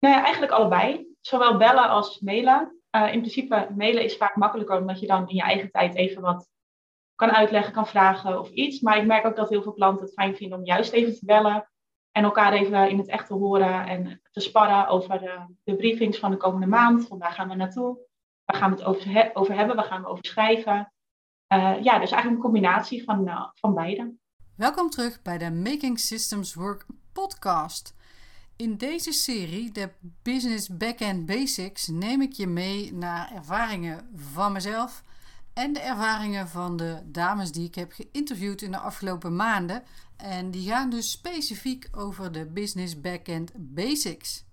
Nou ja, eigenlijk allebei. Zowel bellen als mailen. in principe, mailen is vaak makkelijker omdat je dan in je eigen tijd even wat kan uitleggen, kan vragen of iets. Maar ik merk ook dat heel veel klanten het fijn vinden om juist even te bellen en elkaar even in het echt te horen en te sparren over de, de briefings van de komende maand. Van waar gaan we naartoe? Waar gaan we het over, over hebben? Waar gaan we over schrijven? Uh, ja, dus eigenlijk een combinatie van, van beide. Welkom terug bij de Making Systems Work podcast. In deze serie, de Business Backend Basics, neem ik je mee naar ervaringen van mezelf en de ervaringen van de dames die ik heb geïnterviewd in de afgelopen maanden. En die gaan dus specifiek over de Business Backend Basics.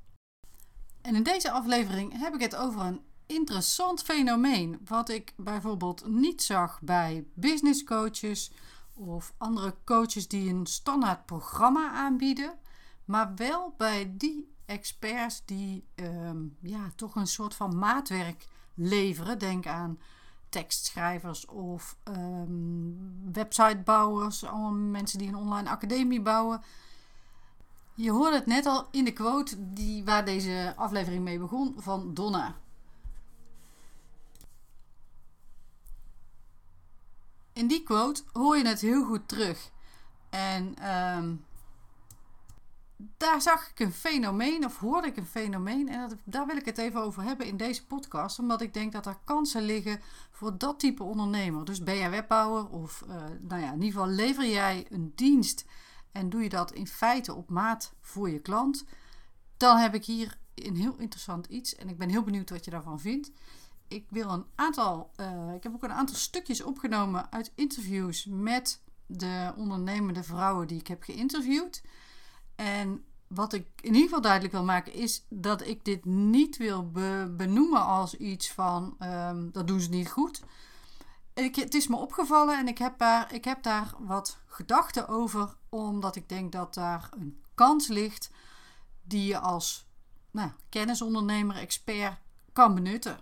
En in deze aflevering heb ik het over een interessant fenomeen, wat ik bijvoorbeeld niet zag bij business coaches of andere coaches die een standaard programma aanbieden, maar wel bij die experts die ehm, ja, toch een soort van maatwerk leveren. Denk aan tekstschrijvers of um, websitebouwers, allemaal mensen die een online academie bouwen. Je hoorde het net al in de quote die, waar deze aflevering mee begon van Donna. In die quote hoor je het heel goed terug. En um, daar zag ik een fenomeen, of hoorde ik een fenomeen. En daar wil ik het even over hebben in deze podcast. Omdat ik denk dat er kansen liggen voor dat type ondernemer. Dus ben jij webbouwer of, uh, nou ja, in ieder geval lever jij een dienst. En doe je dat in feite op maat voor je klant. Dan heb ik hier een heel interessant iets. En ik ben heel benieuwd wat je daarvan vindt. Ik wil een aantal, uh, ik heb ook een aantal stukjes opgenomen uit interviews met de ondernemende vrouwen die ik heb geïnterviewd. En wat ik in ieder geval duidelijk wil maken is dat ik dit niet wil benoemen als iets van um, dat doen ze niet goed. Ik, het is me opgevallen en ik heb, daar, ik heb daar wat gedachten over, omdat ik denk dat daar een kans ligt die je als nou, kennisondernemer, expert kan benutten.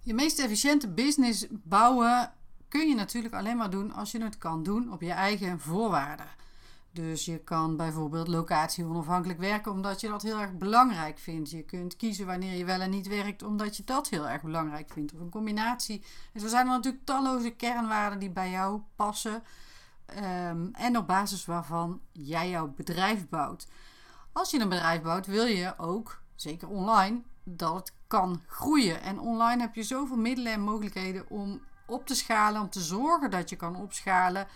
Je meest efficiënte business bouwen kun je natuurlijk alleen maar doen als je het kan doen op je eigen voorwaarden. Dus je kan bijvoorbeeld locatie onafhankelijk werken omdat je dat heel erg belangrijk vindt. Je kunt kiezen wanneer je wel en niet werkt omdat je dat heel erg belangrijk vindt. Of een combinatie. En zo zijn er natuurlijk talloze kernwaarden die bij jou passen. Um, en op basis waarvan jij jouw bedrijf bouwt. Als je een bedrijf bouwt, wil je ook, zeker online, dat het kan groeien. En online heb je zoveel middelen en mogelijkheden om op te schalen, om te zorgen dat je kan opschalen.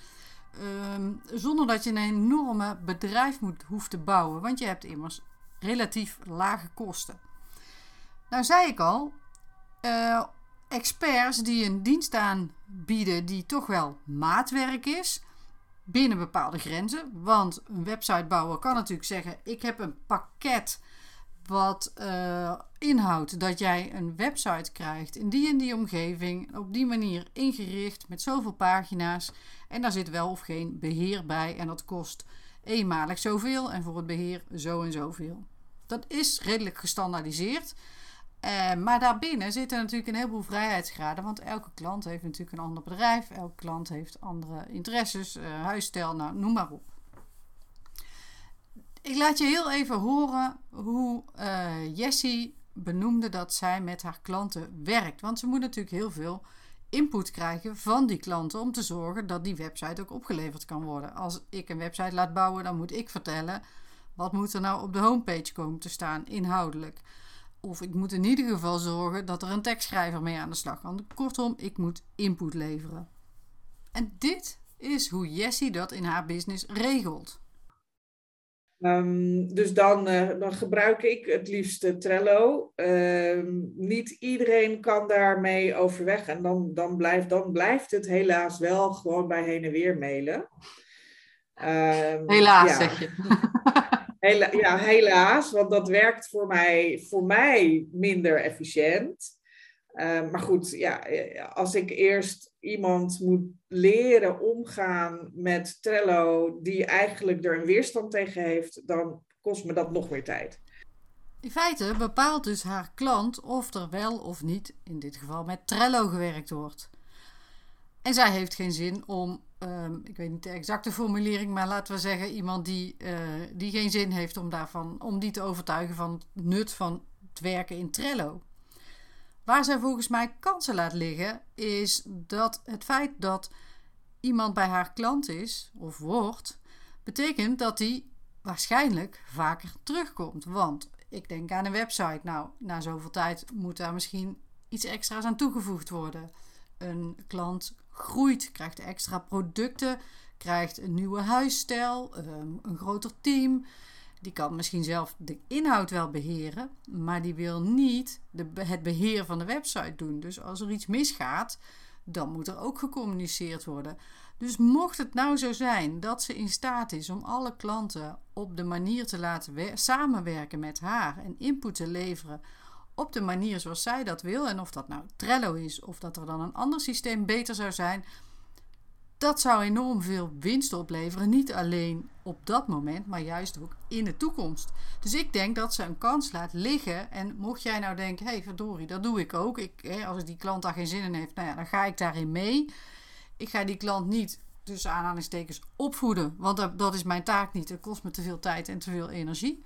Ehm, zonder dat je een enorme bedrijf moet, hoeft te bouwen. Want je hebt immers relatief lage kosten. Nou zei ik al, uh, experts die een dienst aanbieden die toch wel maatwerk is, binnen bepaalde grenzen. Want een websitebouwer kan natuurlijk zeggen: ik heb een pakket wat uh, inhoudt dat jij een website krijgt in die en die omgeving, op die manier ingericht met zoveel pagina's. En daar zit wel of geen beheer bij en dat kost eenmalig zoveel en voor het beheer zo en zoveel. Dat is redelijk gestandaardiseerd. Uh, maar daarbinnen zitten natuurlijk een heleboel vrijheidsgraden. Want elke klant heeft natuurlijk een ander bedrijf. Elke klant heeft andere interesses, uh, huisstijl, nou, noem maar op. Ik laat je heel even horen hoe uh, Jessie benoemde dat zij met haar klanten werkt. Want ze moet natuurlijk heel veel input krijgen van die klanten om te zorgen dat die website ook opgeleverd kan worden. Als ik een website laat bouwen, dan moet ik vertellen wat moet er nou op de homepage komen te staan inhoudelijk. Of ik moet in ieder geval zorgen dat er een tekstschrijver mee aan de slag kan. Kortom, ik moet input leveren. En dit is hoe Jessie dat in haar business regelt. Um, dus dan, uh, dan gebruik ik het liefst Trello. Um, niet iedereen kan daarmee overweg. En dan, dan, blijft, dan blijft het helaas wel gewoon bij heen en weer mailen. Um, helaas, ja. zeg je. Hela ja, helaas. Want dat werkt voor mij, voor mij minder efficiënt. Uh, maar goed, ja, als ik eerst iemand moet leren omgaan met Trello, die eigenlijk er een weerstand tegen heeft, dan kost me dat nog meer tijd. In feite bepaalt dus haar klant of er wel of niet, in dit geval met Trello, gewerkt wordt. En zij heeft geen zin om ehm, ik weet niet de exacte formulering, maar laten we zeggen iemand die, eh, die geen zin heeft om daarvan, om die te overtuigen van het nut van het werken in Trello. Waar zij volgens mij kansen laat liggen, is dat het feit dat iemand bij haar klant is of wordt, betekent dat die waarschijnlijk vaker terugkomt. Want ik denk aan een website. Nou, na zoveel tijd moet daar misschien iets extra's aan toegevoegd worden. Een klant groeit, krijgt extra producten, krijgt een nieuwe huisstijl, ehm, een groter team. Die kan misschien zelf de inhoud wel beheren, maar die wil niet de, het beheer van de website doen. Dus als er iets misgaat, dan moet er ook gecommuniceerd worden. Dus mocht het nou zo zijn dat ze in staat is om alle klanten op de manier te laten samenwerken met haar en input te leveren op de manier zoals zij dat wil, en of dat nou Trello is of dat er dan een ander systeem beter zou zijn, dat zou enorm veel winst opleveren. Niet alleen op dat moment, maar juist ook in de toekomst. Dus ik denk dat ze een kans laat liggen. En mocht jij nou denken, hé hey, verdorie, dat doe ik ook. Ik, hè, als die klant daar geen zin in heeft, nou ja, dan ga ik daarin mee. Ik ga die klant niet tussen aanhalingstekens opvoeden, want dat, dat is mijn taak niet. Dat kost me te veel tijd en te veel energie.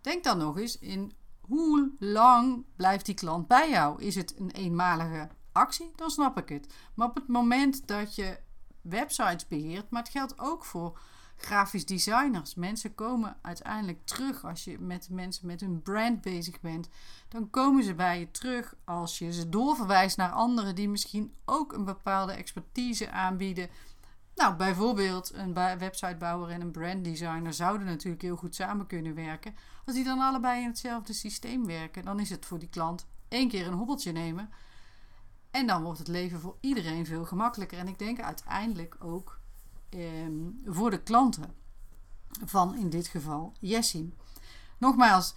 Denk dan nog eens in hoe lang blijft die klant bij jou? Is het een eenmalige actie? Dan snap ik het. Maar op het moment dat je websites beheert, maar het geldt ook voor grafisch designers. Mensen komen uiteindelijk terug als je met mensen met hun brand bezig bent. Dan komen ze bij je terug als je ze doorverwijst naar anderen die misschien ook een bepaalde expertise aanbieden. Nou, bijvoorbeeld een websitebouwer en een branddesigner zouden natuurlijk heel goed samen kunnen werken. Als die dan allebei in hetzelfde systeem werken, dan is het voor die klant één keer een hobbeltje nemen. En dan wordt het leven voor iedereen veel gemakkelijker. En ik denk uiteindelijk ook ehm, voor de klanten van in dit geval Jessie. Nogmaals,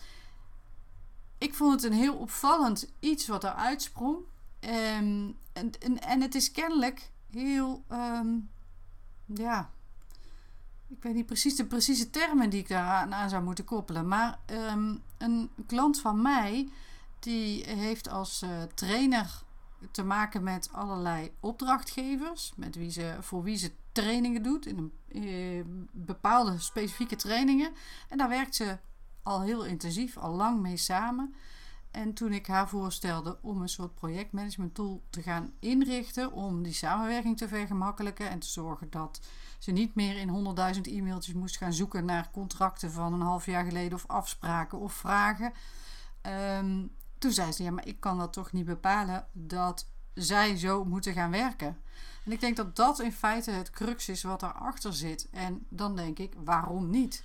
ik vond het een heel opvallend iets wat er uitsprong. Um, en, en, en, het is kennelijk heel, ehm, ja, ik weet niet precies de precieze termen die ik daar aan zou moeten koppelen. Maar een klant van mij, die heeft als uh, trainer te maken met allerlei opdrachtgevers, met wie ze, voor wie ze trainingen doet, in een eh, bepaalde specifieke trainingen. En daar werkt ze al heel intensief, al lang mee samen. En toen ik haar voorstelde om een soort projectmanagement tool te gaan inrichten, om die samenwerking te vergemakkelijken en te zorgen dat ze niet meer in honderdduizend e-mailtjes moest gaan zoeken naar contracten van een half jaar geleden of afspraken of vragen. Ehm, toen zei ze, ja, maar ik kan dat toch niet bepalen dat zij zo moeten gaan werken. En ik denk dat dat in feite het crux is wat erachter zit. En dan denk ik, waarom niet?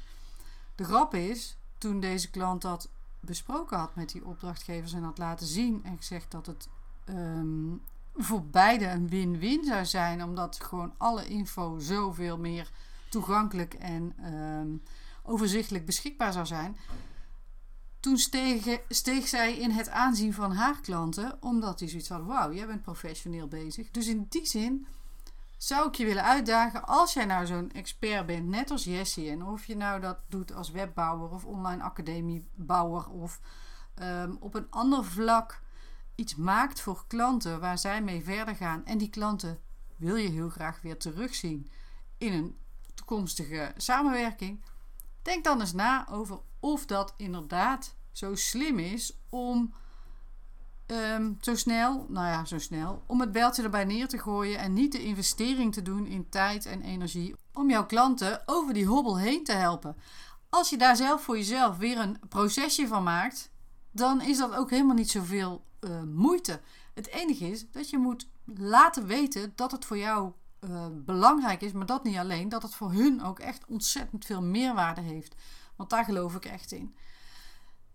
De grap is, toen deze klant dat besproken had met die opdrachtgevers en had laten zien en gezegd dat het ehm, voor beide een win-win zou zijn, omdat gewoon alle info zoveel meer toegankelijk en ehm, overzichtelijk beschikbaar zou zijn, toen steeg, steeg zij in het aanzien van haar klanten, omdat die zoiets hadden: wauw, jij bent professioneel bezig. Dus in die zin zou ik je willen uitdagen, als jij nou zo'n expert bent, net als Jessie, en of je nou dat doet als webbouwer of online academiebouwer of um, op een ander vlak iets maakt voor klanten waar zij mee verder gaan en die klanten wil je heel graag weer terugzien in een toekomstige samenwerking, denk dan eens na over of dat inderdaad zo slim is om um, zo snel, nou ja, zo snel, om het beltje erbij neer te gooien en niet de investering te doen in tijd en energie om jouw klanten over die hobbel heen te helpen. Als je daar zelf voor jezelf weer een procesje van maakt, dan is dat ook helemaal niet zoveel uh, moeite. Het enige is dat je moet laten weten dat het voor jou uh, belangrijk is, maar dat niet alleen, dat het voor hun ook echt ontzettend veel meerwaarde heeft. Want daar geloof ik echt in.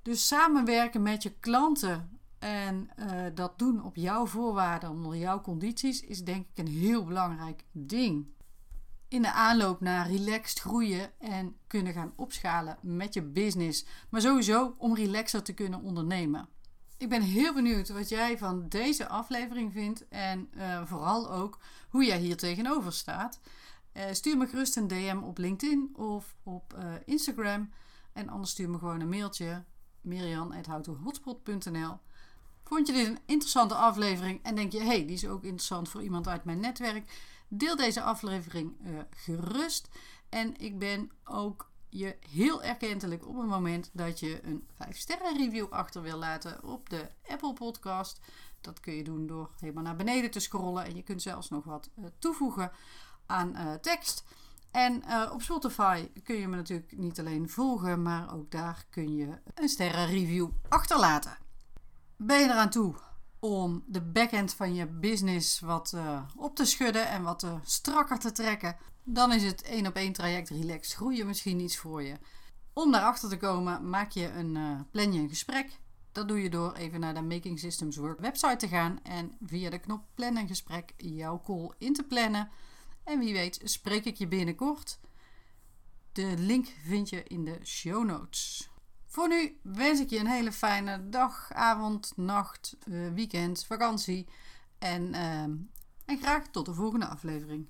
Dus samenwerken met je klanten en uh, dat doen op jouw voorwaarden, onder jouw condities, is denk ik een heel belangrijk ding. In de aanloop naar relaxed groeien en kunnen gaan opschalen met je business. Maar sowieso om relaxer te kunnen ondernemen. Ik ben heel benieuwd wat jij van deze aflevering vindt. En uh, vooral ook hoe jij hier tegenover staat. Uh, stuur me gerust een DM op LinkedIn of op uh, Instagram. En anders stuur me gewoon een mailtje. Mirian.houtohotspot.nl Vond je dit een interessante aflevering en denk je, hey, die is ook interessant voor iemand uit mijn netwerk? Deel deze aflevering gerust. En ik ben ook je heel erkentelijk op het moment dat je een 5 sterren review achter wil laten op de Apple Podcast. Dat kun je doen door helemaal naar beneden te scrollen en je kunt zelfs nog wat uh, toevoegen aan uh, tekst. En uh, op Spotify kun je me natuurlijk niet alleen volgen, maar ook daar kun je een sterrenreview achterlaten. Ben je eraan toe om de backend van je business wat uh, op te schudden en wat uh, strakker te trekken? Dan is het één op één traject Relax Groeien misschien iets voor je. Om daarachter te komen, maak je een, plan je een gesprek. Dat doe je door even naar de Making Systems Work website te gaan en via de knop plan een gesprek jouw call in te plannen. En wie weet spreek ik je binnenkort. De link vind je in de show notes. Voor nu wens ik je een hele fijne dag, avond, nacht, weekend, vakantie. En, uh, en graag tot de volgende aflevering.